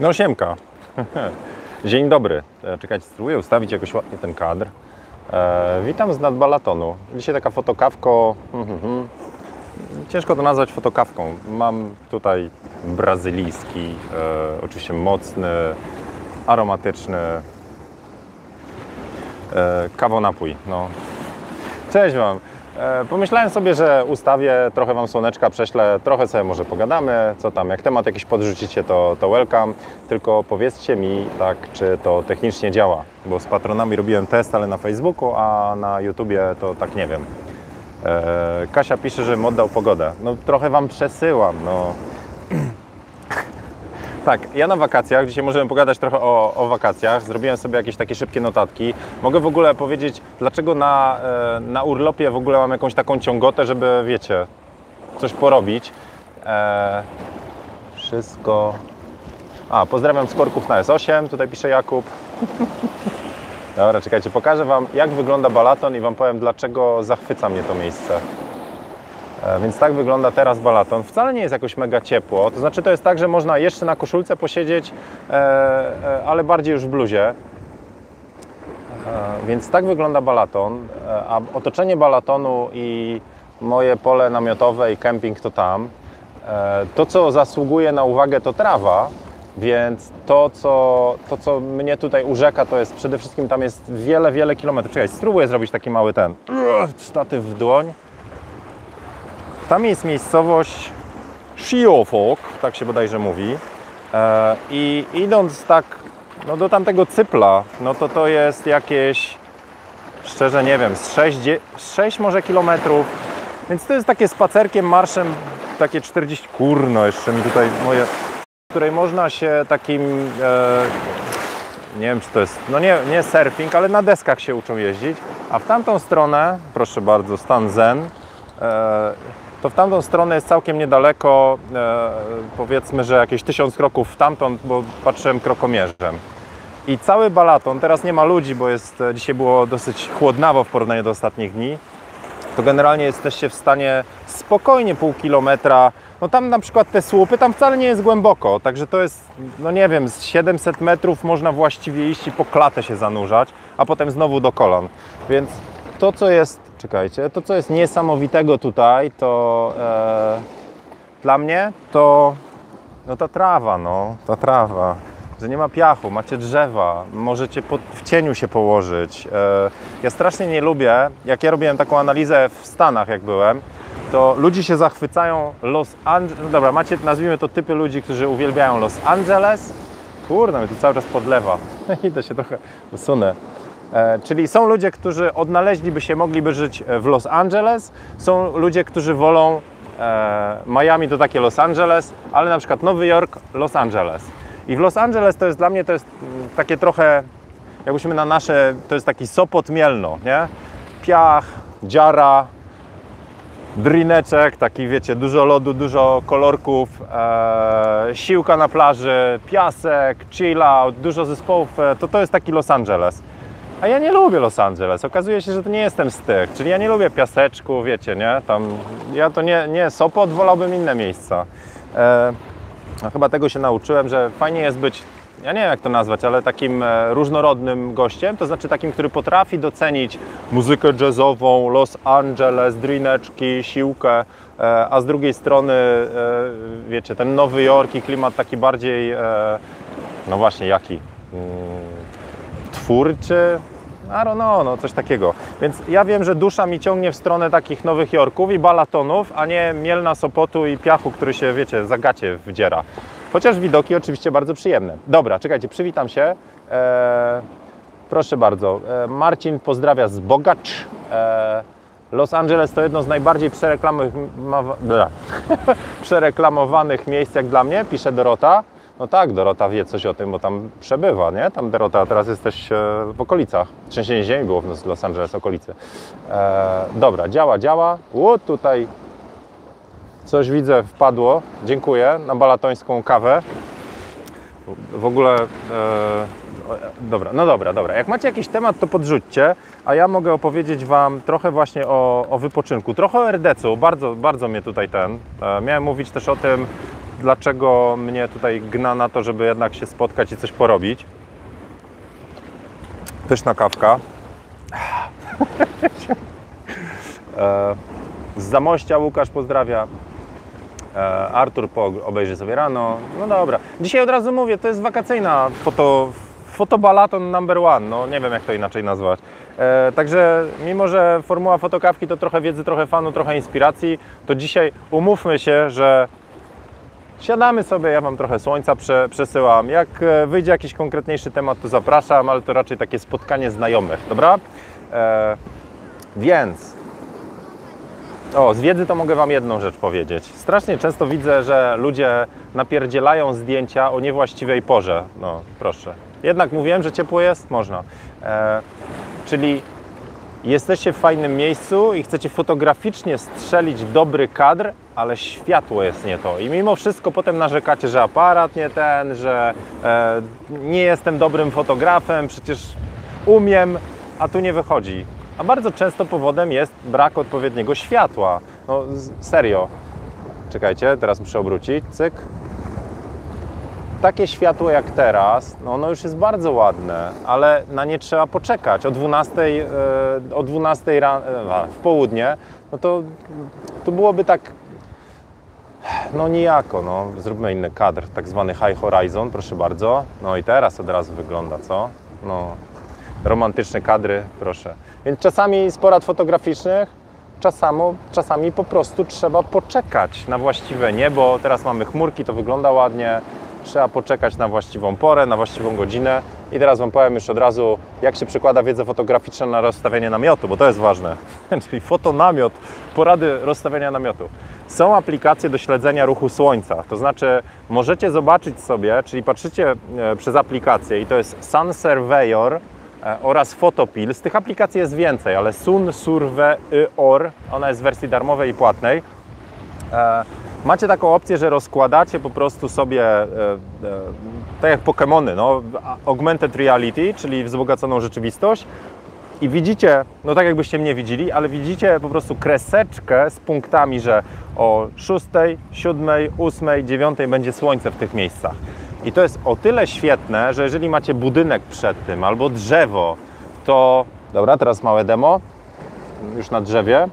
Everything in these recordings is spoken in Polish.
No siemka. Dzień dobry. E, Czekajcie, spróbuję ustawić jakoś ładnie ten kadr. E, witam z nad Balatonu. Dzisiaj taka fotokawko. mhm, mhm. Ciężko to nazwać fotokawką. Mam tutaj brazylijski, e, oczywiście mocny, aromatyczny e, kawonapój. No. Cześć Wam. E, Pomyślałem sobie, że ustawię, trochę Wam słoneczka prześlę, trochę sobie może pogadamy, co tam, jak temat jakiś podrzucicie, to, to welcome, tylko powiedzcie mi tak, czy to technicznie działa, bo z patronami robiłem test, ale na Facebooku, a na YouTubie to tak nie wiem. E, Kasia pisze, że oddał pogodę. No trochę Wam przesyłam, no. Tak, ja na wakacjach, dzisiaj możemy pogadać trochę o, o wakacjach. Zrobiłem sobie jakieś takie szybkie notatki. Mogę w ogóle powiedzieć, dlaczego na, e, na urlopie w ogóle mam jakąś taką ciągotę, żeby, wiecie, coś porobić. E, wszystko... A, pozdrawiam z korków na S8, tutaj pisze Jakub. Dobra, czekajcie, pokażę Wam, jak wygląda Balaton i Wam powiem, dlaczego zachwyca mnie to miejsce. E, Więc tak wygląda teraz balaton. Wcale nie jest jakoś mega ciepło. To znaczy, to jest tak, że można jeszcze na koszulce posiedzieć, e, e, ale bardziej już w bluzie. Więc tak wygląda balaton. A otoczenie balatonu i moje pole namiotowe i kemping to tam. To, co zasługuje na uwagę, to trawa. Więc to co, to, co mnie tutaj urzeka, to jest przede wszystkim tam jest wiele, wiele kilometrów. Czekaj, spróbuję zrobić taki mały ten statyw w dłoń. Tam jest miejscowość Shiofok, tak się bodajże mówi. E, I idąc tak no do tamtego cypla, no to to jest jakieś, szczerze nie wiem, z 6, dzie- z 6 może kilometrów. Więc to jest takie spacerkiem, marszem, takie 40, kurno, jeszcze mi tutaj moje, w której można się takim, e, nie wiem czy to jest, no nie, nie surfing, ale na deskach się uczą jeździć. A w tamtą stronę, proszę bardzo, stan Zen, e, to w tamtą stronę jest całkiem niedaleko, e, powiedzmy, że jakieś tysiąc kroków w tamtą, bo patrzyłem krokomierzem. I cały balaton, teraz nie ma ludzi, bo jest, e, dzisiaj było dosyć chłodnawo w porównaniu do ostatnich dni, to generalnie jesteście w stanie spokojnie pół kilometra, no tam na przykład te słupy, tam wcale nie jest głęboko, także to jest, no nie wiem, z 700 metrów można właściwie iść i po klatę się zanurzać, a potem znowu do kolan. Więc to, co jest, czekajcie, to, co jest niesamowitego tutaj, to e, dla mnie, to no ta trawa, no, ta trawa. Że nie ma piachu, macie drzewa, możecie pod, w cieniu się położyć. E, ja strasznie nie lubię, jak ja robiłem taką analizę w Stanach, jak byłem, to ludzie się zachwycają Los Angeles. No dobra, macie, nazwijmy to typy ludzi, którzy uwielbiają Los Angeles. Kurde, mnie tu cały czas podlewa. Idę się trochę usunę. E, czyli są ludzie, którzy odnaleźliby się, mogliby żyć w Los Angeles. Są ludzie, którzy wolą e, Miami to takie Los Angeles, ale na przykład Nowy Jork, Los Angeles. I w Los Angeles to jest dla mnie to jest mm, takie trochę, jakbyśmy na nasze, to jest taki Sopot Mielno, nie? Piach, dziara, drineczek, taki wiecie, dużo lodu, dużo kolorków, e, siłka na plaży, piasek, chill out, dużo zespołów, e, to to jest taki Los Angeles. A ja nie lubię Los Angeles. Okazuje się, że to nie jestem z tych. Czyli ja nie lubię piaseczku, wiecie, nie? Tam, ja to nie, nie Sopot, wolałbym inne miejsca. E, no chyba tego się nauczyłem, że fajnie jest być, ja nie wiem jak to nazwać, ale takim e, różnorodnym gościem, to znaczy takim, który potrafi docenić muzykę jazzową, Los Angeles, drineczki, siłkę, e, a z drugiej strony, e, wiecie, ten Nowy Jork i klimat taki bardziej, no właśnie, jaki? Mm, twórczy, I don't know, no coś takiego. Więc ja wiem, że dusza mi ciągnie w stronę takich Nowych Jorków i Balatonów, a nie Mielna, Sopotu i piachu, który się, wiecie, za gacie wdziera. Chociaż widoki oczywiście bardzo przyjemne. Dobra, czekajcie, przywitam się. Eee, proszę bardzo. E, Marcin pozdrawia z Bogacz. E, Los Angeles to jedno z najbardziej przereklamowanych miejsc jak dla mnie, pisze Dorota. No tak, Dorota wie coś o tym, bo tam przebywa, nie? Tam Dorota, teraz jesteś e, w okolicach. Trzęsienie ziemi było w Los Angeles, okolicy. E, dobra, działa, działa. U, tutaj coś widzę, wpadło. Dziękuję na balatońską kawę. W ogóle, e, o, dobra, no dobra, dobra. Jak macie jakiś temat, to podrzućcie, a ja mogę opowiedzieć Wam trochę właśnie o, o wypoczynku, trochę o RDC-u, bardzo, bardzo mnie tutaj ten. E, miałem mówić też o tym, dlaczego mnie tutaj gna na to, żeby jednak się spotkać i coś porobić. Pyszna kawka. E, Z Zamościa Łukasz pozdrawia. E, Artur obejrzy sobie rano. No dobra. Dzisiaj od razu mówię, to jest wakacyjna foto, fotobalaton number one. No nie wiem jak to inaczej nazwać. E, także mimo, że formuła fotokawki to trochę wiedzy, trochę fanu, trochę inspiracji, to dzisiaj umówmy się, że siadamy sobie, ja Wam trochę słońca prze, przesyłam. Jak e, wyjdzie jakiś konkretniejszy temat, to zapraszam, ale to raczej takie spotkanie znajomych, dobra? E, więc o, z wiedzy to mogę Wam jedną rzecz powiedzieć. Strasznie często widzę, że ludzie napierdzielają zdjęcia o niewłaściwej porze. No, proszę. Jednak mówiłem, że ciepło jest? Można. E, czyli jesteście w fajnym miejscu i chcecie fotograficznie strzelić dobry kadr, ale światło jest nie to. I mimo wszystko potem narzekacie, że aparat nie ten, że e, nie jestem dobrym fotografem, przecież umiem, a tu nie wychodzi. A bardzo często powodem jest brak odpowiedniego światła. No serio. Czekajcie, teraz muszę obrócić. Cyk. Takie światło jak teraz, no ono już jest bardzo ładne, ale na nie trzeba poczekać. O 12, e, o 12 ran, e, w południe, no to, to byłoby tak no nijako, no. Zróbmy inny kadr, tak zwany High Horizon, proszę bardzo. No i teraz od razu wygląda, co? No, romantyczne kadry, proszę. Więc czasami z porad fotograficznych, czasami, czasami po prostu trzeba poczekać na właściwe niebo. Teraz mamy chmurki, to wygląda ładnie. Trzeba poczekać na właściwą porę, na właściwą godzinę. I teraz Wam powiem już od razu, jak się przekłada wiedzę fotograficzną na rozstawienie namiotu, bo to jest ważne. Czyli fotonamiot, porady rozstawiania namiotu. Są aplikacje do śledzenia ruchu słońca, to znaczy możecie zobaczyć sobie, czyli patrzycie e, przez aplikację i to jest Sun Surveyor e, oraz Photopil. Z tych aplikacji jest więcej, ale Sun Surveyor, ona jest w wersji darmowej i płatnej. Macie taką opcję, że rozkładacie po prostu sobie, e, e, tak jak Pokémony, no, augmented reality, czyli wzbogaconą rzeczywistość i widzicie, no tak jakbyście mnie widzieli, ale widzicie po prostu kreseczkę z punktami, że o 6, 7, 8, 9 będzie słońce w tych miejscach. I to jest o tyle świetne, że jeżeli macie budynek przed tym albo drzewo, to... Dobra, teraz małe demo, już na drzewie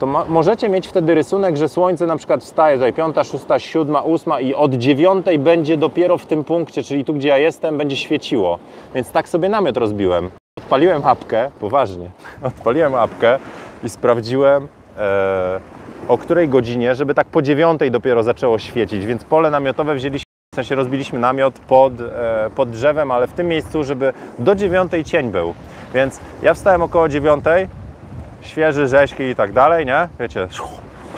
to możecie mieć wtedy rysunek, że słońce na przykład wstaje tutaj 5, 6, 7, 8 i od 9 będzie dopiero w tym punkcie, czyli tu gdzie ja jestem, będzie świeciło. Więc tak sobie namiot rozbiłem. Odpaliłem apkę, poważnie, odpaliłem apkę i sprawdziłem e, o której godzinie, żeby tak po 9 dopiero zaczęło świecić, więc pole namiotowe wzięliśmy, w sensie rozbiliśmy namiot pod, e, pod drzewem, ale w tym miejscu, żeby do 9 cień był. Więc ja wstałem około 9, świeży, rzeźki i tak dalej, nie? Wiecie,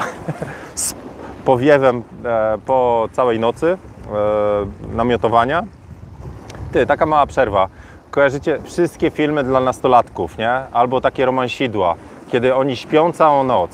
z powiewem e, po całej nocy e, namiotowania. Ty, taka mała przerwa. Kojarzycie wszystkie filmy dla nastolatków, nie? Albo takie romansidła, kiedy oni śpią całą noc.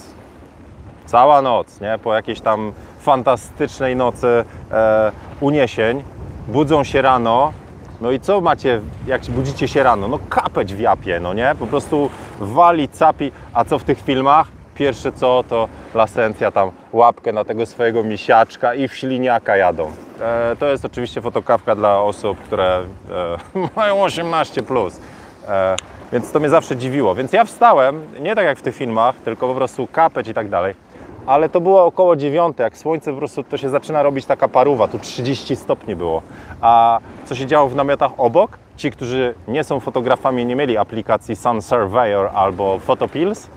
Cała noc, nie? Po jakiejś tam fantastycznej nocy e, uniesień. Budzą się rano, no i co macie, jak budzicie się rano? No kapeć w japie, no nie? Po prostu wali, capi. A co w tych filmach? Pierwsze co, to lasencja tam łapkę na tego swojego misiaczka i w śliniaka jadą. E, to jest oczywiście fotokawka dla osób, które e, mają 18+. Plus. E, więc to mnie zawsze dziwiło. Więc ja wstałem, nie tak jak w tych filmach, tylko po prostu kapeć i tak dalej. Ale to było około 9, jak słońce po to się zaczyna robić taka paruwa, tu 30 stopni było. A co się działo w namiotach obok? Ci, którzy nie są fotografami, nie mieli aplikacji Sun Surveyor albo Photopills,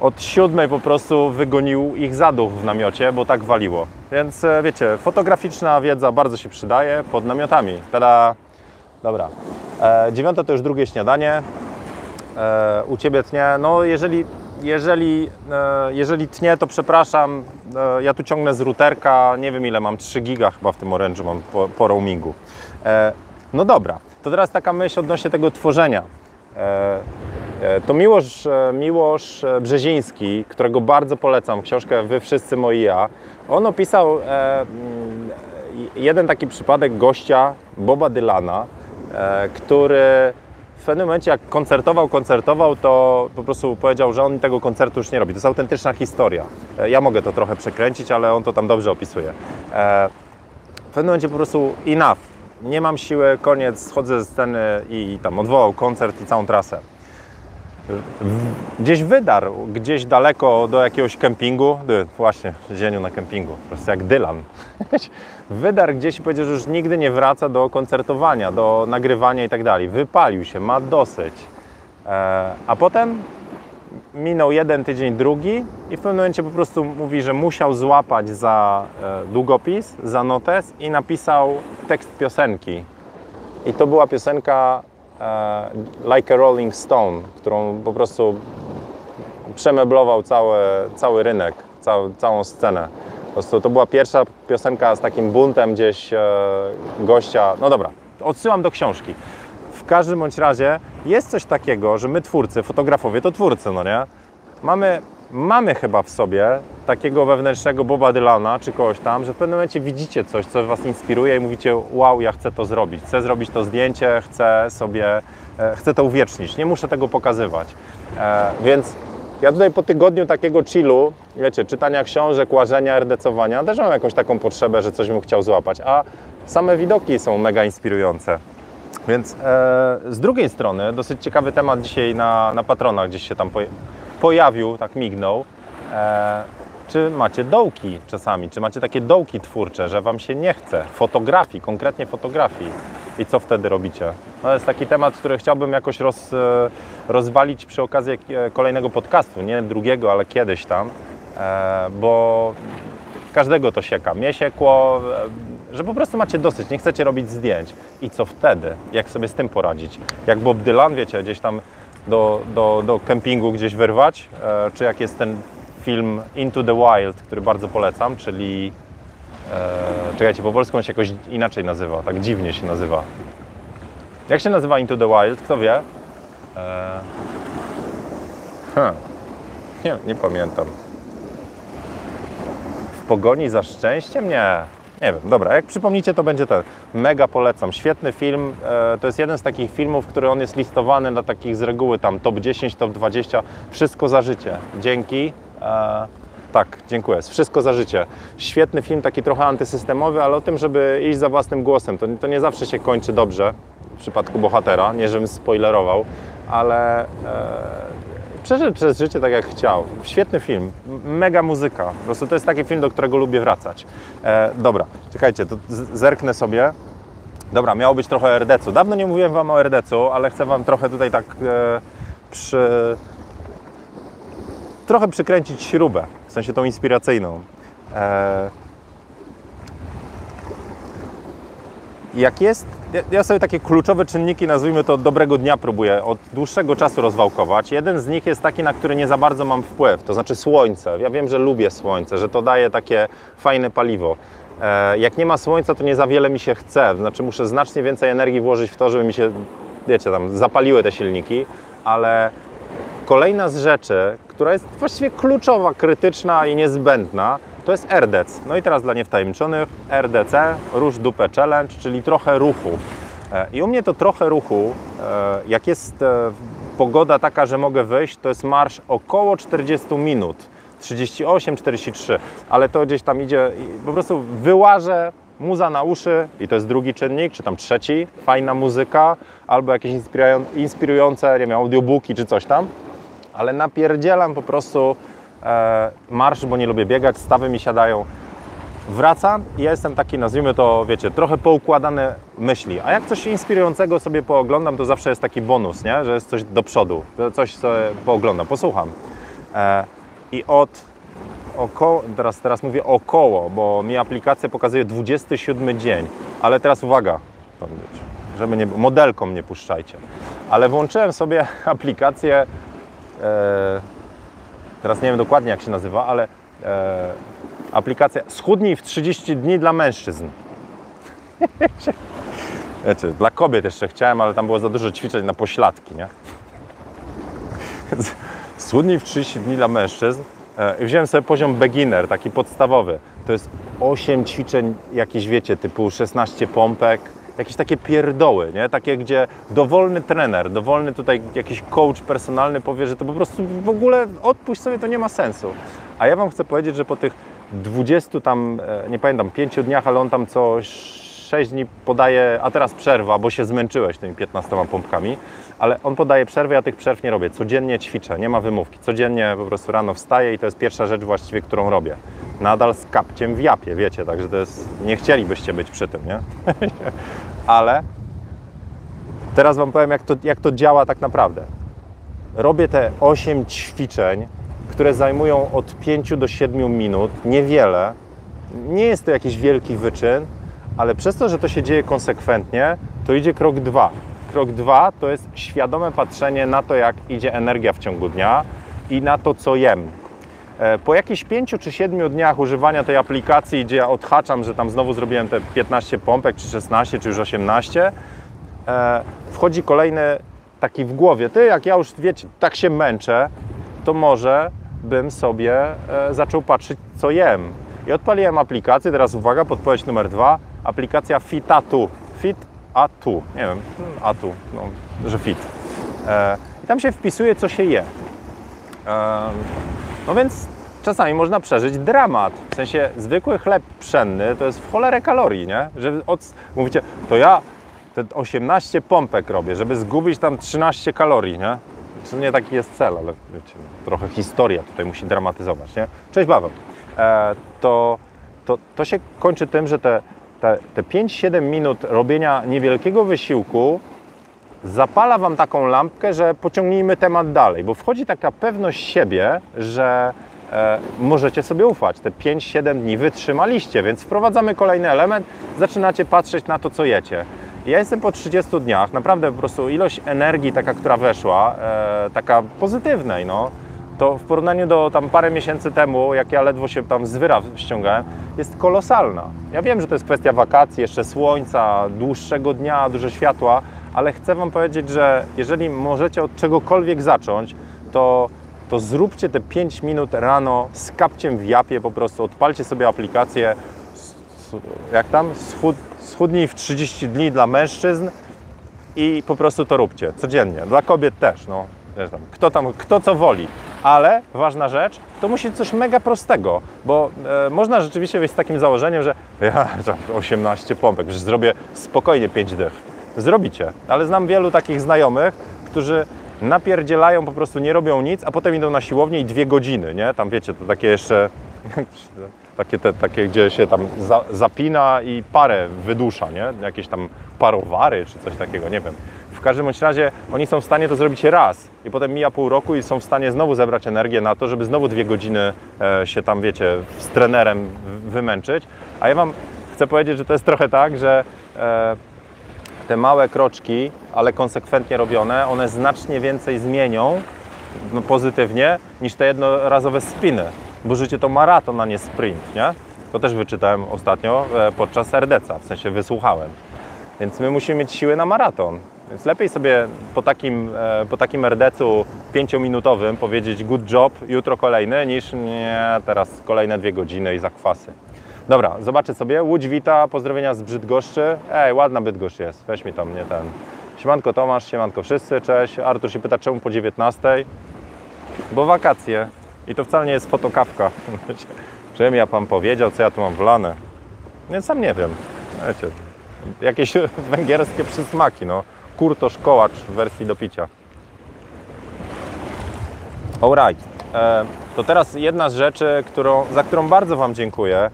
od siódmej po prostu wygonił ich zaduch w namiocie, bo tak waliło. Więc e, wiecie, fotograficzna wiedza bardzo się przydaje pod namiotami. Tada! Dobra. E, dziewiąte to już drugie śniadanie. E, u Ciebie tnie. No jeżeli, jeżeli, e, jeżeli tnie, to przepraszam. E, ja tu ciągnę z routerka. Nie wiem ile mam, 3 giga chyba w tym orężu mam po, po roamingu. E, no dobra, to teraz taka myśl odnośnie tego tworzenia. To Miłosz, Miłosz Brzeziński, którego bardzo polecam, książkę Wy wszyscy moi ja. On opisał mm, jeden taki przypadek gościa, Boba Dylana, który w pewnym momencie jak koncertował, koncertował, to po prostu powiedział, że on tego koncertu już nie robi. To jest autentyczna historia. E, Ja mogę to trochę przekręcić, ale on to tam dobrze opisuje. E, w pewnym momencie po prostu enough. Nie mam siły, koniec, schodzę ze sceny i tam odwołał koncert i całą trasę. Gdzieś wydarł, gdzieś daleko do jakiegoś kempingu, właśnie, zieniu na kempingu, po prostu jak Dylan. Wydarł gdzieś i powiedział, że już nigdy nie wraca do koncertowania, do nagrywania i tak dalej. Wypalił się, ma dosyć. E, a potem minął jeden tydzień, drugi i w pewnym momencie po prostu mówi, że musiał złapać za e, długopis, za notes i napisał tekst piosenki. I to była piosenka e, Like a Rolling Stone, którą po prostu przemeblował cały, cały rynek, cał, całą scenę. Po prostu to była pierwsza piosenka z takim buntem gdzieś e, gościa. No dobra, odsyłam do książki. W każdym bądź razie jest coś takiego, że my twórcy, fotografowie to twórcy, no nie? Mamy, mamy chyba w sobie takiego wewnętrznego Boba Dylana czy kogoś tam, że w pewnym momencie widzicie coś, co Was inspiruje i mówicie wow, ja chcę to zrobić, chcę zrobić to zdjęcie, chcę sobie, e, chcę to uwiecznić, nie muszę tego pokazywać. E, więc ja tutaj po tygodniu takiego chillu, wiecie, czytania książek, łażenia, erdecowania, też mam jakąś taką potrzebę, że coś bym chciał złapać, a same widoki są mega inspirujące. Więc e, z drugiej strony, dosyć ciekawy temat dzisiaj na, na patronach gdzieś się tam poja- pojawił, tak mignął. E, czy macie dołki czasami? Czy macie takie dołki twórcze, że Wam się nie chce fotografii, konkretnie fotografii? I co wtedy robicie? No, to jest taki temat, który chciałbym jakoś roz, e, rozwalić przy okazji e, kolejnego podcastu. Nie drugiego, ale kiedyś tam, e, bo każdego to sieka. Mnie siekło, że po prostu macie dosyć, nie chcecie robić zdjęć. I co wtedy? Jak sobie z tym poradzić? Jak Bob Dylan, wiecie, gdzieś tam do, do, do kempingu gdzieś wyrwać? Czy jak jest ten film Into the Wild, który bardzo polecam, czyli... E, czekajcie, po polsku on się jakoś inaczej nazywa, tak dziwnie się nazywa. Jak się nazywa Into the Wild? Kto wie? E, nie, nie pamiętam. W pogoni za szczęściem? Nie. Nie wiem, dobra, jak przypomnicie, to będzie ten. Mega polecam. Świetny film. E, to jest jeden z takich filmów, który on jest listowany na takich z reguły tam top 10, top 20. Wszystko za życie. Dzięki. E, tak, dziękuję. Wszystko za życie. Świetny film, taki trochę antysystemowy, ale o tym, żeby iść za własnym głosem. To, to nie zawsze się kończy dobrze w przypadku bohatera. Nie, żebym spoilerował, ale e, przeszedł przez życie tak jak chciał. Świetny film, mega muzyka. Po prostu to jest taki film, do którego lubię wracać. E, dobra, czekajcie, to zerknę sobie. Dobra, miało być trochę RDC-u. Dawno nie mówiłem Wam o RDC-u, ale chcę Wam trochę tutaj tak e, przy... trochę przykręcić śrubę, w sensie tą inspiracyjną. E, jak jest, ja- sobie takie kluczowe czynniki, nazwijmy to dobrego dnia, próbuję od dłuższego czasu rozwałkować. Jeden z nich jest taki, na który nie za bardzo mam wpływ, to znaczy słońce. Ja wiem, że lubię słońce, że to daje takie fajne paliwo. E, Jak nie ma słońca, to nie za wiele mi się chce, znaczy muszę znacznie więcej energii włożyć w to, żeby mi się, wiecie, tam zapaliły te silniki, ale Kolejna z rzeczy, która jest właściwie kluczowa, krytyczna i niezbędna, to jest RDC. No i teraz dla niewtajemniczonych RDC, Róż Dupę Challenge, czyli trochę ruchu. E, I u mnie to trochę ruchu, e, jak jest e, pogoda taka, że mogę wyjść, to jest marsz około 40 minut. 38-43, ale to gdzieś tam idzie, po prostu wyłażę muza na uszy i to jest drugi czynnik, czy tam trzeci, fajna muzyka, albo jakieś inspirują- inspirujące, nie wiem, audiobooki czy coś tam, ale napierdzielam po prostu e, marsz, bo nie lubię biegać, stawy mi siadają. Wracam i ja jestem taki, nazwijmy to, wiecie, trochę poukładane myśli. A jak coś inspirującego sobie pooglądam, to zawsze jest taki bonus, nie? że jest coś do przodu, coś sobie pooglądam, posłucham. E, I od około, teraz, teraz mówię około, bo mi aplikacja pokazuje 27 dzień, ale teraz uwaga, żeby nie, modelką nie puszczajcie. Ale włączyłem sobie aplikację, teraz nie wiem dokładnie jak się nazywa, ale e, aplikacja Schudnij w 30 dni dla mężczyzn. Wiecie, dla kobiet jeszcze chciałem, ale tam było za dużo ćwiczeń na pośladki, nie? Schudnij w 30 dni dla mężczyzn. E, i wziąłem sobie poziom beginner, taki podstawowy. To jest 8 ćwiczeń jakieś, wiecie, typu 16 pompek, jakieś takie pierdoły, nie? Takie, gdzie dowolny trener, dowolny tutaj jakiś coach personalny powie, że to po prostu w ogóle odpuść sobie, to nie ma sensu. A ja Wam chcę powiedzieć, że po tych 20 tam, e, nie pamiętam, 5 dniach, ale on tam co 6 dni podaje, a teraz przerwa, bo się zmęczyłeś tymi 15 pompkami, ale on podaje przerwy, ja tych przerw nie robię. Codziennie ćwiczę, nie ma wymówki. Codziennie po prostu rano wstaję i to jest pierwsza rzecz właściwie, którą robię. Nadal z kapciem w japie, wiecie, także to jest, nie chcielibyście być przy tym, nie? ale teraz Wam powiem, jak to, jak to działa tak naprawdę. Robię te 8 ćwiczeń, które zajmują od 5 do 7 minut, niewiele. Nie jest to jakiś wielki wyczyn, ale przez to, że to się dzieje konsekwentnie, to idzie krok dwa. Krok dwa to jest świadome patrzenie na to, jak idzie energia w ciągu dnia i na to, co jem. E, po jakichś 5 czy 7 dniach używania tej aplikacji, gdzie ja odhaczam, że tam znowu zrobiłem te 15 pompek, czy 16, czy już 18, e, wchodzi kolejny taki w głowie. Ty, jak ja już wiecie, tak się męczę, to może bym sobie e, zaczął patrzeć, co jem. I odpaliłem aplikację, teraz uwaga, podpowiedź numer dwa, aplikacja Fitatu. Fit A2, nie wiem, A2, no, że fit. I tam się wpisuje, co się je. No więc czasami można przeżyć dramat. W sensie zwykły chleb pszenny to jest w cholerę kalorii, nie? Że od, mówicie, to ja te 18 pompek robię, żeby zgubić tam 13 kalorii, nie? To nie taki jest cel, ale wiecie, trochę historia tutaj musi dramatyzować, nie? Cześć Paweł. E, to, to, to się kończy tym, że te, te, te 5-7 minut robienia niewielkiego wysiłku zapala Wam taką lampkę, że pociągnijmy temat dalej, bo wchodzi taka pewność siebie, że e, możecie sobie ufać. Te 5-7 dni wytrzymaliście, więc wprowadzamy kolejny element, zaczynacie patrzeć na to, co jecie. Ja jestem po 30 dniach, naprawdę po prostu ilość energii taka, która weszła, e, taka pozytywnej, no, to w porównaniu do tam parę miesięcy temu, jak ja ledwo się tam z wyra ściągałem, jest kolosalna. Ja wiem, że to jest kwestia wakacji, jeszcze słońca, dłuższego dnia, dużo światła, ale chcę Wam powiedzieć, że jeżeli możecie od czegokolwiek zacząć, to, to zróbcie te 5 minut rano z kapciem w japie, po prostu odpalcie sobie aplikację, jak tam, schud, schudnij w 30 dni dla mężczyzn i po prostu to róbcie, codziennie. Dla kobiet też, no. Kto tam, kto co woli. Ale ważna rzecz, to musi być coś mega prostego, bo e, można rzeczywiście wyjść z takim założeniem, że ja 18 pompek, że zrobię spokojnie 5 dych. Zrobicie, ale znam wielu takich znajomych, którzy napierdzielają, po prostu nie robią nic, a potem idą na siłownię i dwie godziny, nie? Tam wiecie, to takie jeszcze takie, te, takie gdzie się tam za, zapina i parę wydusza, nie? Jakieś tam parowary czy coś takiego, nie wiem. W każdym bądź razie oni są w stanie to zrobić raz i potem mija pół roku i są w stanie znowu zebrać energię na to, żeby znowu dwie godziny e, się tam, wiecie, z trenerem wymęczyć. A ja Wam chcę powiedzieć, że to jest trochę tak, że e, te małe kroczki, ale konsekwentnie robione, one znacznie więcej zmienią no, pozytywnie niż te jednorazowe spiny bo życie to maraton, a nie sprint, nie? To też wyczytałem ostatnio e, podczas RDC, w sensie wysłuchałem. Więc my musimy mieć siły na maraton. Więc lepiej sobie po takim, e, po takim RDC-u pięciominutowym powiedzieć good job, jutro kolejny, niż nie, teraz kolejne dwie godziny i zakwasy. Dobra, zobaczę sobie. Łódź wita, pozdrowienia z Brzydgoszczy. Ej, ładna Bydgoszcz jest, weź mi tam, nie ten. Siemanko Tomasz, siemanko wszyscy, cześć. Artur się pyta, czemu po 19? Bo wakacje. I to wcale nie jest fotokawka. Czym ja Pan powiedział, co ja tu mam wlane? Więc sam nie wiem. Wiecie, jakieś węgierskie przysmaki, no. Kurto szkołacz w wersji do picia. Alright. E, to teraz jedna z rzeczy, którą, za którą bardzo Wam dziękuję.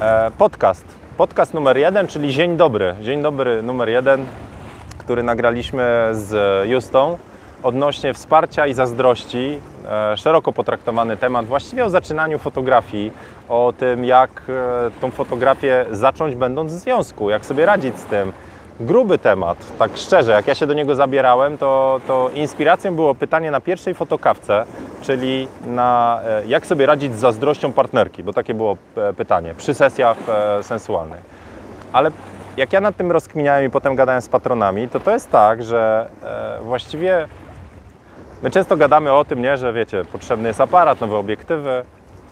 E, podcast. Podcast numer jeden, czyli Dzień Dobry. Dzień Dobry numer jeden, który nagraliśmy z Justą odnośnie wsparcia i zazdrości. E, szeroko potraktowany temat, właściwie o zaczynaniu fotografii, o tym, jak e, tą fotografię zacząć, będąc w związku, jak sobie radzić z tym. Gruby temat, tak szczerze, jak ja się do niego zabierałem, to, to inspiracją było pytanie na pierwszej fotokawce, czyli na e, jak sobie radzić z zazdrością partnerki, bo takie było pytanie przy sesjach sensualnych. Ale jak ja nad tym rozkminiałem i potem gadałem z patronami, to to jest tak, że właściwie My często gadamy o tym, nie, że wiecie, potrzebny jest aparat, nowe obiektywy,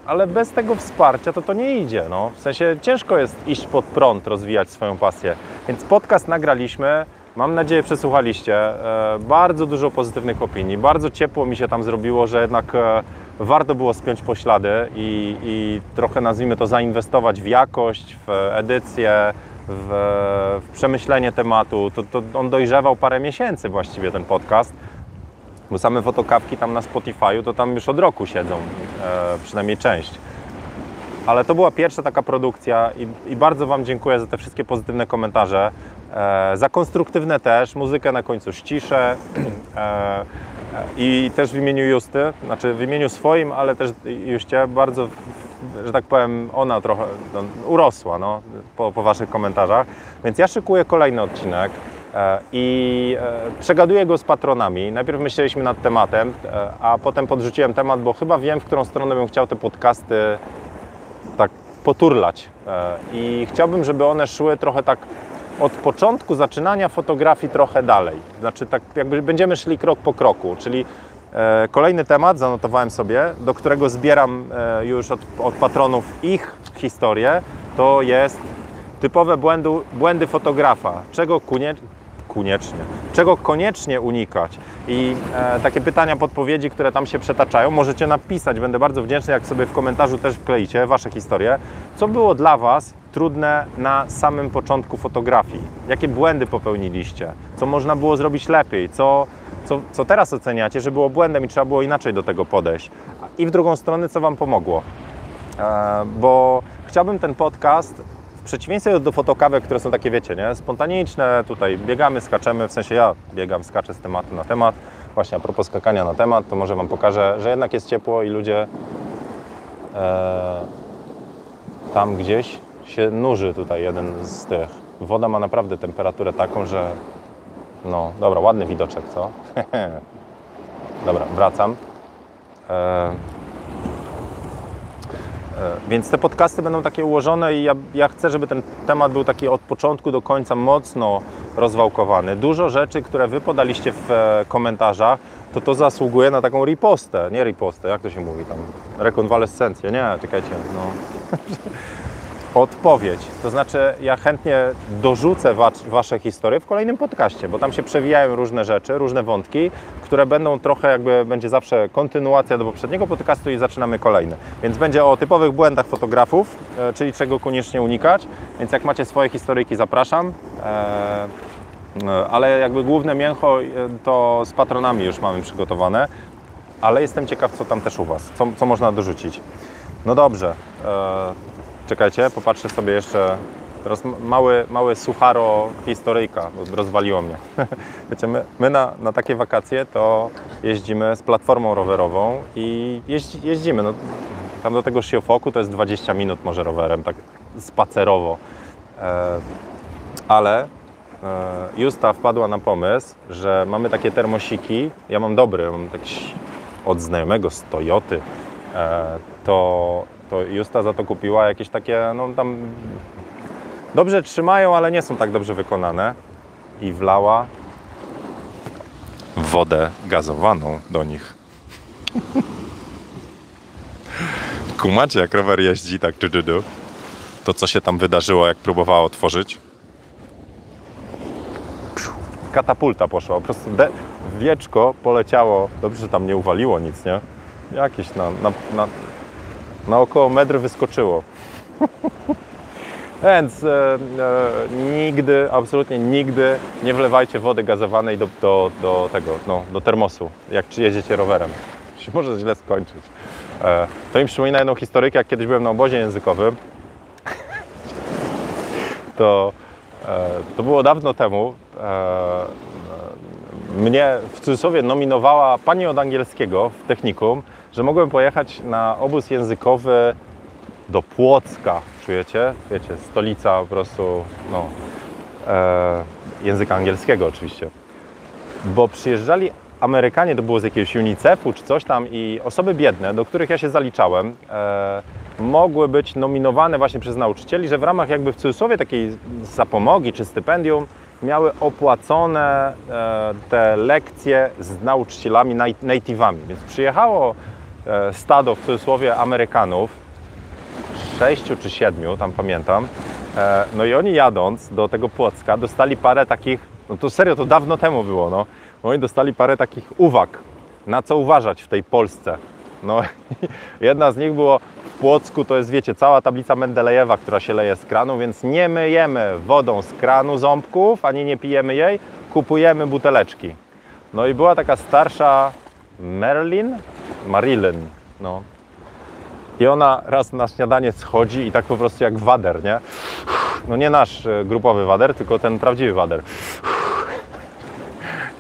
ale bez tego wsparcia to to nie idzie. No. W sensie ciężko jest iść pod prąd, rozwijać swoją pasję. Więc podcast nagraliśmy, mam nadzieję przesłuchaliście. E, bardzo dużo pozytywnych opinii, bardzo ciepło mi się tam zrobiło, że jednak e, warto było spiąć poślady i, i trochę nazwijmy to zainwestować w jakość, w edycję, w, w przemyślenie tematu. To, to on dojrzewał parę miesięcy właściwie ten podcast, bo same fotokawki tam na Spotify'u to tam już od roku siedzą, e, przynajmniej część. Ale to była pierwsza taka produkcja i, i bardzo Wam dziękuję za te wszystkie pozytywne komentarze, e, za konstruktywne też, muzykę na końcu ściszę. E, e, i też w imieniu Justy, znaczy w imieniu swoim, ale też Juście bardzo, że tak powiem, ona trochę no, urosła no, po, po Waszych komentarzach, więc ja szykuję kolejny odcinek i e, przegaduję go z patronami. Najpierw myśleliśmy nad tematem, e, a potem podrzuciłem temat, bo chyba wiem, w którą stronę bym chciał te podcasty tak poturlać. E, I chciałbym, żeby one szły trochę tak od początku zaczynania fotografii trochę dalej. Znaczy tak jakby będziemy szli krok po kroku, czyli e, kolejny temat, zanotowałem sobie, do którego zbieram e, już od, od patronów ich historię, to jest typowe błędu, błędy fotografa. Czego kunie, koniecznie. Czego koniecznie unikać? I e, takie pytania, podpowiedzi, które tam się przetaczają, możecie napisać. Będę bardzo wdzięczny, jak sobie w komentarzu też wkleicie Wasze historie. Co było dla Was trudne na samym początku fotografii? Jakie błędy popełniliście? Co można było zrobić lepiej? Co, co, co teraz oceniacie, że było błędem i trzeba było inaczej do tego podejść? I w drugą stronę, co Wam pomogło? E, bo chciałbym ten podcast przeciwieństwie do fotokawek, które są takie, wiecie, nie, spontaniczne, tutaj biegamy, skaczemy, w sensie ja biegam, skaczę z tematu na temat. Właśnie a propos skakania na temat, to może Wam pokażę, że jednak jest ciepło i ludzie e, tam gdzieś się nurzy tutaj jeden z tych. Woda ma naprawdę temperaturę taką, że no, dobra, ładny widoczek, co? dobra, wracam. E, Więc te podcasty będą takie ułożone i ja, ja, chcę, żeby ten temat był taki od początku do końca mocno rozwałkowany. Dużo rzeczy, które Wy podaliście w e, komentarzach, to to zasługuje na taką ripostę. Nie ripostę, jak to się mówi tam? Rekonwalescencję. Nie, czekajcie. No. Odpowiedź. To znaczy, ja chętnie dorzucę wa Wasze historie w kolejnym podcaście, bo tam się przewijają różne rzeczy, różne wątki, które będą trochę jakby, będzie zawsze kontynuacja do poprzedniego podcastu i zaczynamy kolejny. Więc będzie o typowych błędach fotografów, e, czyli czego koniecznie unikać. Więc jak macie swoje historyjki, zapraszam. E, e ale jakby główne mięcho to z patronami już mamy przygotowane. Ale jestem ciekaw, co tam też u Was, co, co można dorzucić. No dobrze. Czekajcie, popatrzę sobie jeszcze. Teraz mały, mały sucharo historyjka, rozwaliło mnie. Wiecie, my, my na, na, takie wakacje to jeździmy z platformą rowerową i jeździ, jeździmy. No, tam do tego Shiofoku to jest 20 minut może rowerem, tak spacerowo. E, ale e, Justa wpadła na pomysł, że mamy takie termosiki. Ja mam dobry, mam taki od znajomego z Toyoty. E, to to Justa za to kupiła jakieś takie, no tam dobrze trzymają, ale nie są tak dobrze wykonane. I wlała wodę gazowaną do nich. Kumacie, jak rower jeździ, tak czy To co się tam wydarzyło, jak próbowała otworzyć? Katapulta poszła, po prostu de- wieczko poleciało. Dobrze, że tam nie uwaliło nic, nie? Jakieś na, na, na na około metr wyskoczyło. Więc e, e, nigdy, absolutnie nigdy nie wlewajcie wody gazowanej do, do, do tego, no, do termosu, jak jedziecie rowerem. Się może źle skończyć. E, to mi przypomina jedną historykę, jak kiedyś byłem na obozie językowym. to, e, to było dawno temu. E, mnie w cudzysłowie nominowała pani od angielskiego w technikum że mogłem pojechać na obóz językowy do Płocka, czujecie? Wiecie, stolica po prostu no, e, języka angielskiego oczywiście. Bo przyjeżdżali Amerykanie, to było z jakiegoś UNICEF-u czy coś tam i osoby biedne, do których ja się zaliczałem, e, mogły być nominowane właśnie przez nauczycieli, że w ramach jakby w cudzysłowie takiej zapomogi czy stypendium miały opłacone e, te lekcje z nauczycielami native'ami. Więc przyjechało stado w cudzysłowie Amerykanów, sześciu czy siedmiu, tam pamiętam. E, no i oni jadąc do tego Płocka dostali parę takich, no to serio, to dawno temu było, no. Oni dostali parę takich uwag, na co uważać w tej Polsce. No, jedna z nich było w Płocku, to jest wiecie, cała tablica Mendelejewa, która się leje z kranu, więc nie myjemy wodą z kranu ząbków, ani nie pijemy jej, kupujemy buteleczki. No i była taka starsza Merlin, Marilyn, no. I ona raz na śniadanie schodzi i tak po prostu jak wader, nie? No nie nasz e, grupowy wader, tylko ten prawdziwy wader.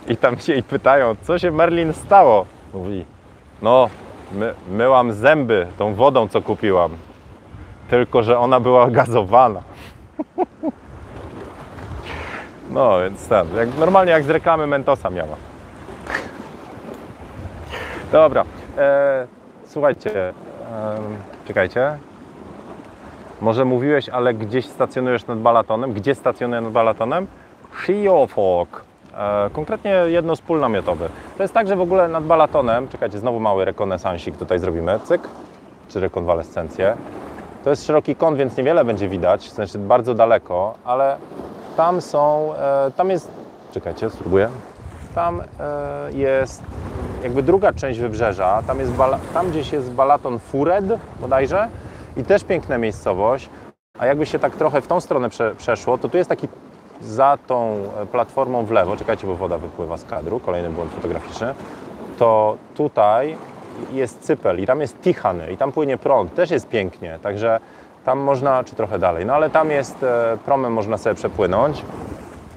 I tam się jej pytają, co się Merlin stało? Mówi, no my, myłam zęby tą wodą, co kupiłam. Tylko, że ona była gazowana. No, więc ten, jak, normalnie jak z reklamy Mentosa miała. Dobra, e, słuchajcie, e, czekajcie. Może mówiłeś, ale gdzieś stacjonujesz nad balatonem? Gdzie stacjonuję nad balatonem? Shiofok. E, konkretnie jedno z pól. To jest tak, że w ogóle nad balatonem, czekajcie, znowu mały rekonesansik tutaj zrobimy, cyk, czy rekonwalescencję. To jest szeroki kąt, więc niewiele będzie widać, sensie bardzo daleko, ale tam są, e, tam jest, czekajcie, spróbuję. Tam e, jest jakby druga część wybrzeża, tam, jest tam gdzieś jest balaton Fured bodajże i też piękna miejscowość, a jakby się tak trochę w tą stronę prze, przeszło, to tu jest taki za tą e, platformą w lewo, czekajcie, bo woda wypływa z kadru, kolejny błąd fotograficzny, to tutaj jest Cypel i tam jest Tichany i tam płynie prąd, też jest pięknie, także tam można, czy trochę dalej, no ale tam jest, e, promem można sobie przepłynąć.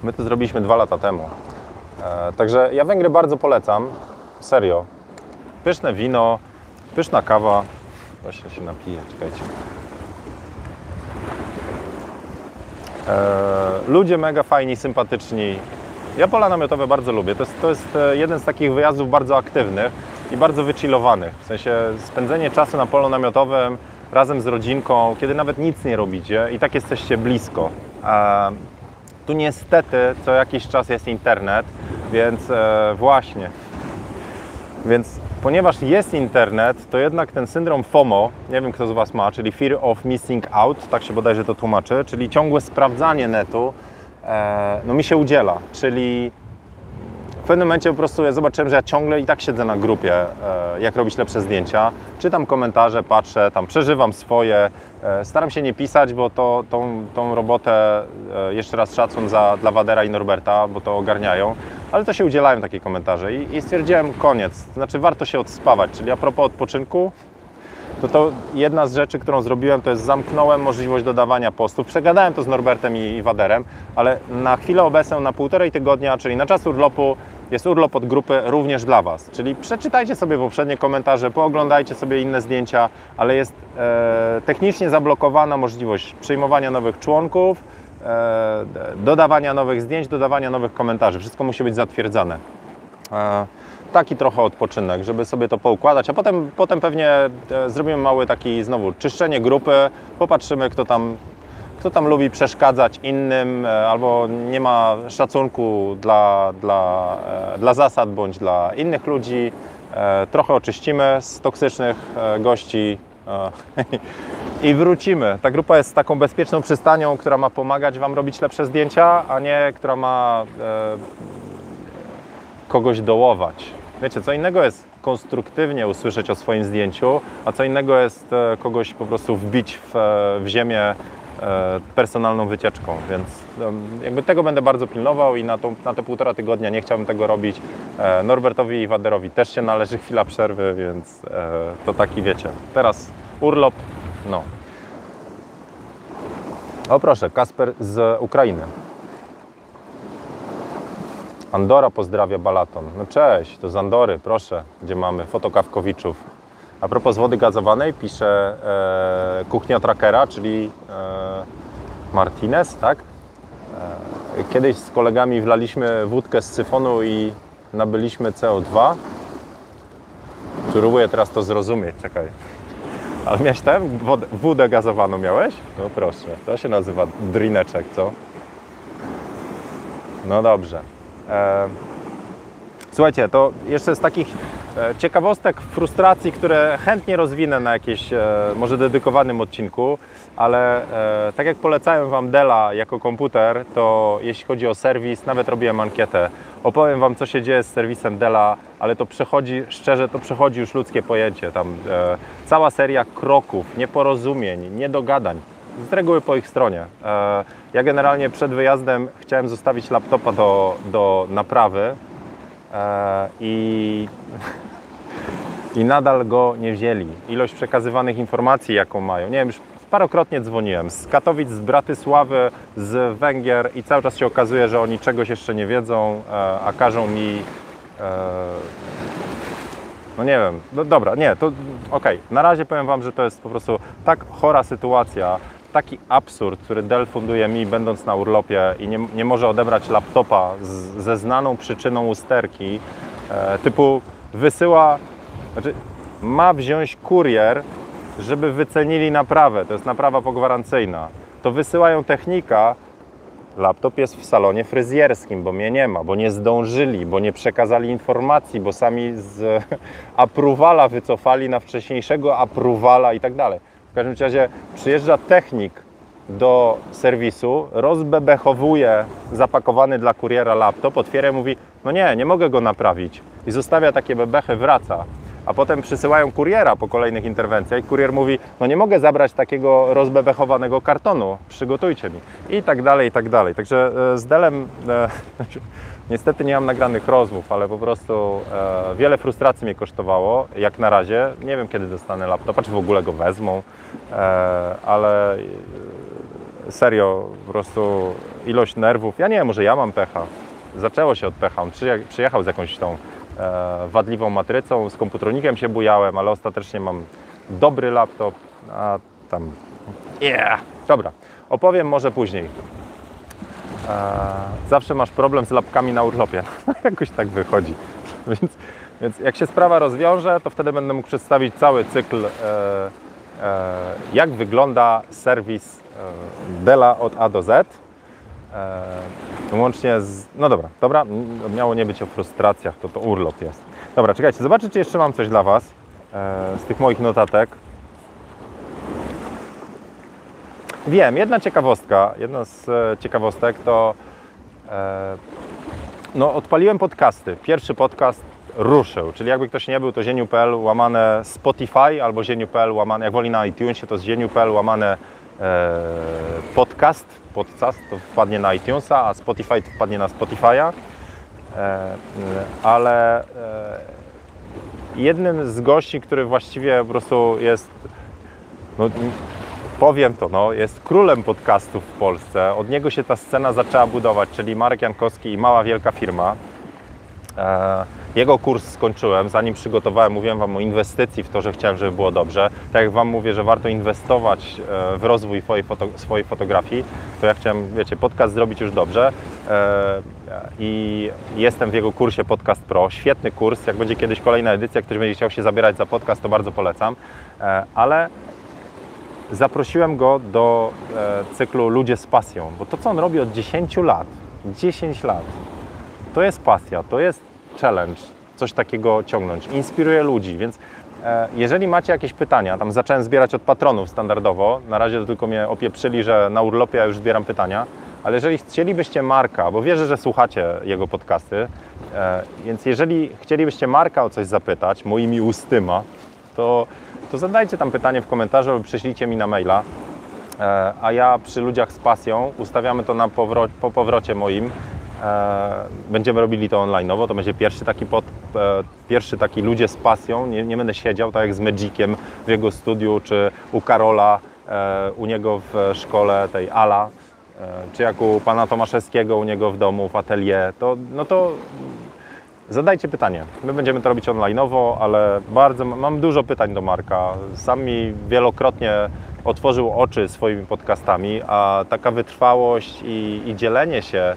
My to zrobiliśmy dwa lata temu. E, także ja Węgry bardzo polecam, serio. Pyszne wino, pyszna kawa. Właśnie się napiję, czekajcie. E, ludzie mega fajni, sympatyczni. Ja pola namiotowe bardzo lubię. To jest, to jest e, jeden z takich wyjazdów bardzo aktywnych i bardzo wychillowanych. W sensie spędzenie czasu na polu namiotowym razem z rodzinką, kiedy nawet nic nie robicie i tak jesteście blisko. E, tu niestety co jakiś czas jest internet, więc e, właśnie. Więc ponieważ jest internet, to jednak ten syndrom FOMO, nie wiem kto z Was ma, czyli Fear of Missing Out, tak się bodajże to tłumaczy, czyli ciągłe sprawdzanie netu, e, no mi się udziela. Czyli w pewnym momencie po prostu ja zobaczyłem, że ja ciągle i tak siedzę na grupie, e, jak robić lepsze zdjęcia. Czytam komentarze, patrzę, tam przeżywam swoje. E, staram się nie pisać, bo to, tą, tą robotę, e, jeszcze raz szacun za, dla Wadera i Norberta, bo to ogarniają, ale to się udzielają takie komentarze i, i stwierdziłem koniec. Znaczy warto się odspawać, czyli a propos odpoczynku, to to jedna z rzeczy, którą zrobiłem, to jest zamknąłem możliwość dodawania postów. Przegadałem to z Norbertem i, Waderem, ale na chwilę obecną, na półtorej tygodnia, czyli na czas urlopu, jest urlop od grupy również dla Was. Czyli przeczytajcie sobie poprzednie komentarze, pooglądajcie sobie inne zdjęcia, ale jest e, technicznie zablokowana możliwość przyjmowania nowych członków, dodawania nowych zdjęć, dodawania nowych komentarzy. Wszystko musi być zatwierdzane. E, taki trochę odpoczynek, żeby sobie to poukładać, a potem, potem pewnie e, zrobimy mały taki znowu czyszczenie grupy, popatrzymy kto tam, kto tam lubi przeszkadzać innym e, albo nie ma szacunku dla, dla, e, dla zasad bądź dla innych ludzi. Trochę oczyścimy z toksycznych gości i wrócimy. Ta grupa jest taką bezpieczną przystanią, która ma pomagać Wam robić lepsze zdjęcia, a nie która ma kogoś dołować. Wiecie, co innego jest konstruktywnie usłyszeć o swoim zdjęciu, a co innego jest e, kogoś po prostu wbić w, e, w ziemię e, personalną wycieczką, więc jakby tego będę bardzo pilnował i na, tą, na te półtora tygodnia nie chciałbym tego robić. Norbertowi i Waderowi też się należy chwila przerwy, więc to taki wiecie. Teraz urlop, no. O proszę, Kasper z Ukrainy. Andora pozdrawia Balaton. No cześć, to z Andory, proszę, gdzie mamy fotokawkowiczów. A propos wody gazowanej, pisze e, kuchnia trackera, czyli e, Martinez, tak? E, kiedyś z kolegami wlaliśmy wódkę z syfonu i nabyliśmy CO2. Próbuję teraz to zrozumieć, czekaj. Ale miałeś tam wodę, gazowaną miałeś? No proszę, to się nazywa drineczek, co? No dobrze. E, słuchajcie, to jeszcze z takich e, ciekawostek, frustracji, które chętnie rozwinę na jakieś e, może dedykowanym odcinku, ale tak jak polecałem Wam Dela jako komputer, to jeśli chodzi o serwis, nawet robiłem ankietę opowiem Wam, co się dzieje z serwisem Dela, ale to przechodzi, szczerze, to przechodzi już ludzkie pojęcie. Tam e, cała seria kroków, nieporozumień, niedogadań, z reguły po ich stronie. E, ja generalnie przed wyjazdem chciałem zostawić laptopa do, do naprawy e, i i nadal go nie wzięli. Ilość przekazywanych informacji, jaką mają, nie wiem, już parokrotnie dzwoniłem z Katowic, z Bratysławy, z Węgier i cały czas się okazuje, że oni czegoś jeszcze nie wiedzą, e, a każą mi. E, no nie wiem, no dobra, nie, to okej. Na razie powiem Wam, że to jest po prostu tak chora sytuacja, taki absurd, który Dell funduje mi, będąc na urlopie i nie, nie może odebrać laptopa z, ze znaną przyczyną usterki, e, typu wysyła, znaczy ma wziąć kurier, żeby wycenili naprawę, to jest naprawa pogwarancyjna. To wysyłają technika, laptop jest w salonie fryzjerskim, bo mnie nie ma, bo nie zdążyli, bo nie przekazali informacji, bo sami z apruwala wycofali na wcześniejszego apruwala i tak dalej. W każdym razie przyjeżdża technik do serwisu, rozbebechowuje zapakowany dla kuriera laptop, otwiera i mówi, no nie, nie mogę go naprawić. I zostawia takie bebechy, wraca. A potem przysyłają kuriera po kolejnych interwencjach i kurier mówi, no nie mogę zabrać takiego rozbebechowanego kartonu, przygotujcie mi. I tak dalej, i tak dalej. Także e, z Delem e, niestety nie mam nagranych rozmów, ale po prostu e, wiele frustracji mnie kosztowało, jak na razie. Nie wiem, kiedy dostanę laptopa, czy w ogóle go wezmą, e, ale e, serio, po prostu ilość nerwów. Ja nie wiem, może ja mam pecha. Zaczęło się od pecha. On przyje- przyjechał z jakąś tą wadliwą matrycą, z komputronikiem się bujałem, ale ostatecznie mam dobry laptop, a tam... Yeah! Dobra, opowiem może później. E, zawsze masz problem z lapkami na urlopie. Jakoś tak wychodzi. Więc, więc jak się sprawa rozwiąże, to wtedy będę mógł przedstawić cały cykl, e, e, jak wygląda serwis e, Dela od A do Z. E, łącznie z... No dobra, dobra, miało nie być o frustracjach, to to urlop jest. Dobra, czekajcie, zobaczę, czy jeszcze mam coś dla Was e, z tych moich notatek. Wiem, jedna ciekawostka, jedna z e, ciekawostek to e, no, odpaliłem podcasty. Pierwszy podcast ruszył, czyli jakby ktoś nie był, to zieniu.pl łamane Spotify albo zieniu.pl łamane, jak woli na iTunesie, to z zieniu.pl łamane e, podcast, podcast to wpadnie na iTunesa, a Spotify to wpadnie na Spotify'a. E, ale e, jednym z gości, który właściwie po prostu jest no, powiem to, no, jest królem podcastów w Polsce. Od niego się ta scena zaczęła budować, czyli Marek Jankowski i Mała Wielka Firma. Jego kurs skończyłem, zanim przygotowałem, mówiłem Wam o inwestycji w to, że chciałem, żeby było dobrze. Tak jak Wam mówię, że warto inwestować e, w rozwój swojej, swojej fotografii, to ja chciałem, wiecie, podcast zrobić już dobrze. E, I jestem w jego kursie Podcast Pro. Świetny kurs. Jak będzie kiedyś kolejna edycja, ktoś będzie chciał się zabierać za podcast, to bardzo polecam. E, Ale zaprosiłem go do cyklu Ludzie z pasją, bo to, co on robi od 10 lat, 10 lat, to jest pasja, to jest challenge, coś takiego ciągnąć, inspiruje ludzi, więc e, jeżeli macie jakieś pytania, tam zacząłem zbierać od patronów standardowo, na razie tylko mnie opieprzyli, że na urlopie ja już zbieram pytania, ale jeżeli chcielibyście Marka, bo wierzę, że słuchacie jego podcasty, e, więc jeżeli chcielibyście Marka o coś zapytać, moimi ustyma, to, to zadajcie tam pytanie w komentarzu lub przyślijcie mi na maila. E, a ja przy ludziach z pasją ustawiamy to na powro- po powrocie moim. E, będziemy robili to online'owo, to będzie pierwszy taki, pod, e, pierwszy taki ludzie z pasją. Nie, nie będę siedział tak jak z Magiciem w jego studiu, czy u Karola, e, u niego w szkole tej Ala, czy jak u pana Tomaszewskiego u niego w domu, w atelier. To, no to Zadajcie pytanie. My będziemy to robić online'owo, ale bardzo mam dużo pytań do Marka. Sam mi wielokrotnie otworzył oczy swoimi podcastami, a taka wytrwałość i, i dzielenie się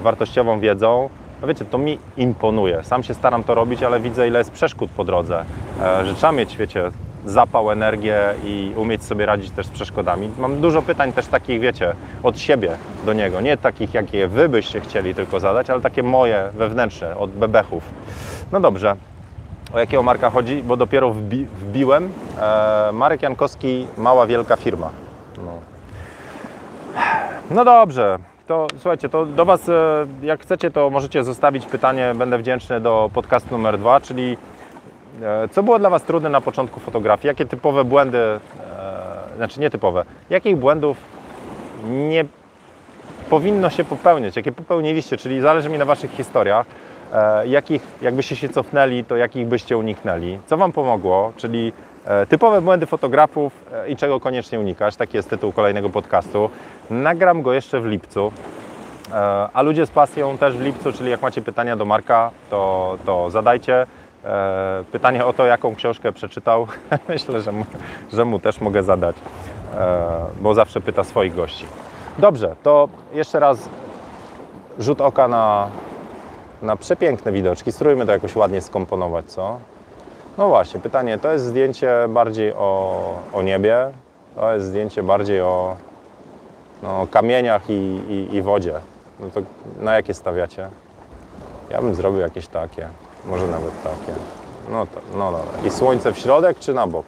wartościową wiedzą, no wiecie, to mi imponuje. Sam się staram to robić, ale widzę, ile jest przeszkód po drodze. E, że trzeba mieć, wiecie, zapał, energię i umieć sobie radzić też z przeszkodami. Mam dużo pytań też takich, wiecie, od siebie do niego. Nie takich, jakie wy byście chcieli tylko zadać, ale takie moje, wewnętrzne, od bebechów. No dobrze. O jakiego Marka chodzi? Bo dopiero wbi wbiłem. E, Marek Jankowski, mała, wielka firma. No. no dobrze. To słuchajcie, to do Was, e, jak chcecie, to możecie zostawić pytanie, będę wdzięczny do podcastu numer dwa, czyli e, co było dla Was trudne na początku fotografii? Jakie typowe błędy, e, znaczy nietypowe, jakich błędów nie powinno się popełniać, jakie popełniliście, czyli zależy mi na Waszych historiach, jakich, jakbyście się cofnęli, to jakich byście uniknęli, co Wam pomogło, czyli typowe błędy fotografów i czego koniecznie unikać, taki jest tytuł kolejnego podcastu. Nagram go jeszcze w lipcu, e, a ludzie z pasją też w lipcu, czyli jak macie pytania do Marka, to, to zadajcie. E, Pytanie o to, jaką książkę przeczytał, myślę, że mu, że mu też mogę zadać, e, bo zawsze pyta swoich gości. Dobrze, to jeszcze raz rzut oka na, na przepiękne widoczki. Spróbujmy to jakoś ładnie skomponować, co? No właśnie, pytanie, to jest zdjęcie bardziej o, o niebie, to jest zdjęcie bardziej o no, kamieniach i, i, i wodzie. No to na jakie stawiacie? Ja bym zrobił jakieś takie, może nawet takie. No, to, no dobra. I słońce w środek czy na bok?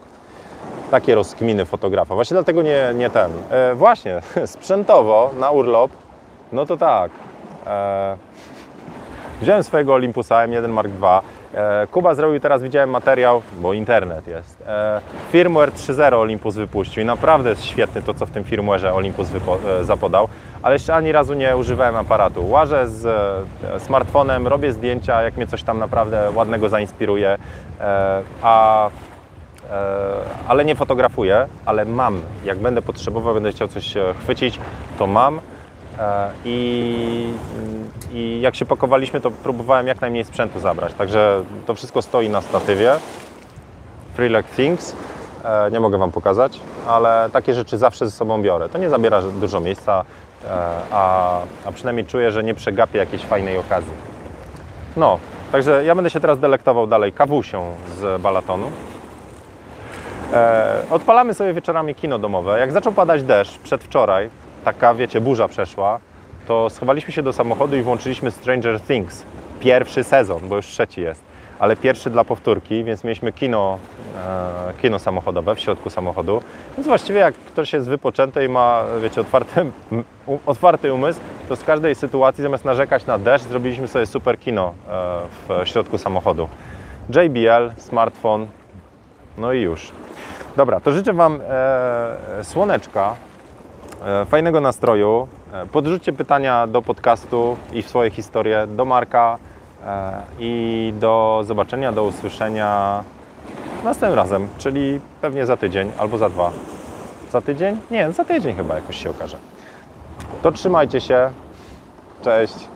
Takie rozkminy fotografa. Właśnie dlatego nie, nie ten. E, właśnie, sprzętowo na urlop, no to tak. E, wziąłem swojego Olympusa M1 Mark II. E, Kuba zrobił teraz, widziałem materiał, bo internet jest. E, firmware 3.0 Olympus wypuścił i naprawdę jest świetny to, co w tym firmware'ze Olympus e, zapodał, ale jeszcze ani razu nie używałem aparatu. Łażę z smartfonem, robię zdjęcia, jak mnie coś tam naprawdę ładnego zainspiruje, a ale nie fotografuję, ale mam. Jak będę potrzebował, będę chciał coś chwycić, to mam. I, I jak się pakowaliśmy, to próbowałem jak najmniej sprzętu zabrać. Także to wszystko stoi na statywie. Freelec Things. E, Nie mogę Wam pokazać, ale takie rzeczy zawsze ze sobą biorę. To nie zabiera dużo miejsca, e, a, a przynajmniej czuję, że nie przegapię jakiejś fajnej okazji. No, także ja będę się teraz delektował dalej kawusią z balatonu. E, odpalamy sobie wieczorami kino domowe. Jak zaczął padać deszcz przedwczoraj, taka wiecie, burza przeszła, to schowaliśmy się do samochodu i włączyliśmy Stranger Things. Pierwszy sezon, bo już trzeci jest, ale pierwszy dla powtórki, więc mieliśmy kino, e, kino samochodowe w środku samochodu. Więc właściwie jak ktoś jest wypoczęty i ma, wiecie, otwarty, otwarty umysł, to z każdej sytuacji zamiast narzekać na deszcz, zrobiliśmy sobie super kino e, w środku samochodu. JBL, smartfon, no i już. Dobra, to życzę Wam e, słoneczka, fajnego nastroju. E, podrzućcie pytania do podcastu i swoje historie do Marka e, i do zobaczenia, do usłyszenia następnym razem, czyli pewnie za tydzień albo za dwa. Za tydzień? Nie, za tydzień chyba jakoś się okaże. To trzymajcie się. Cześć.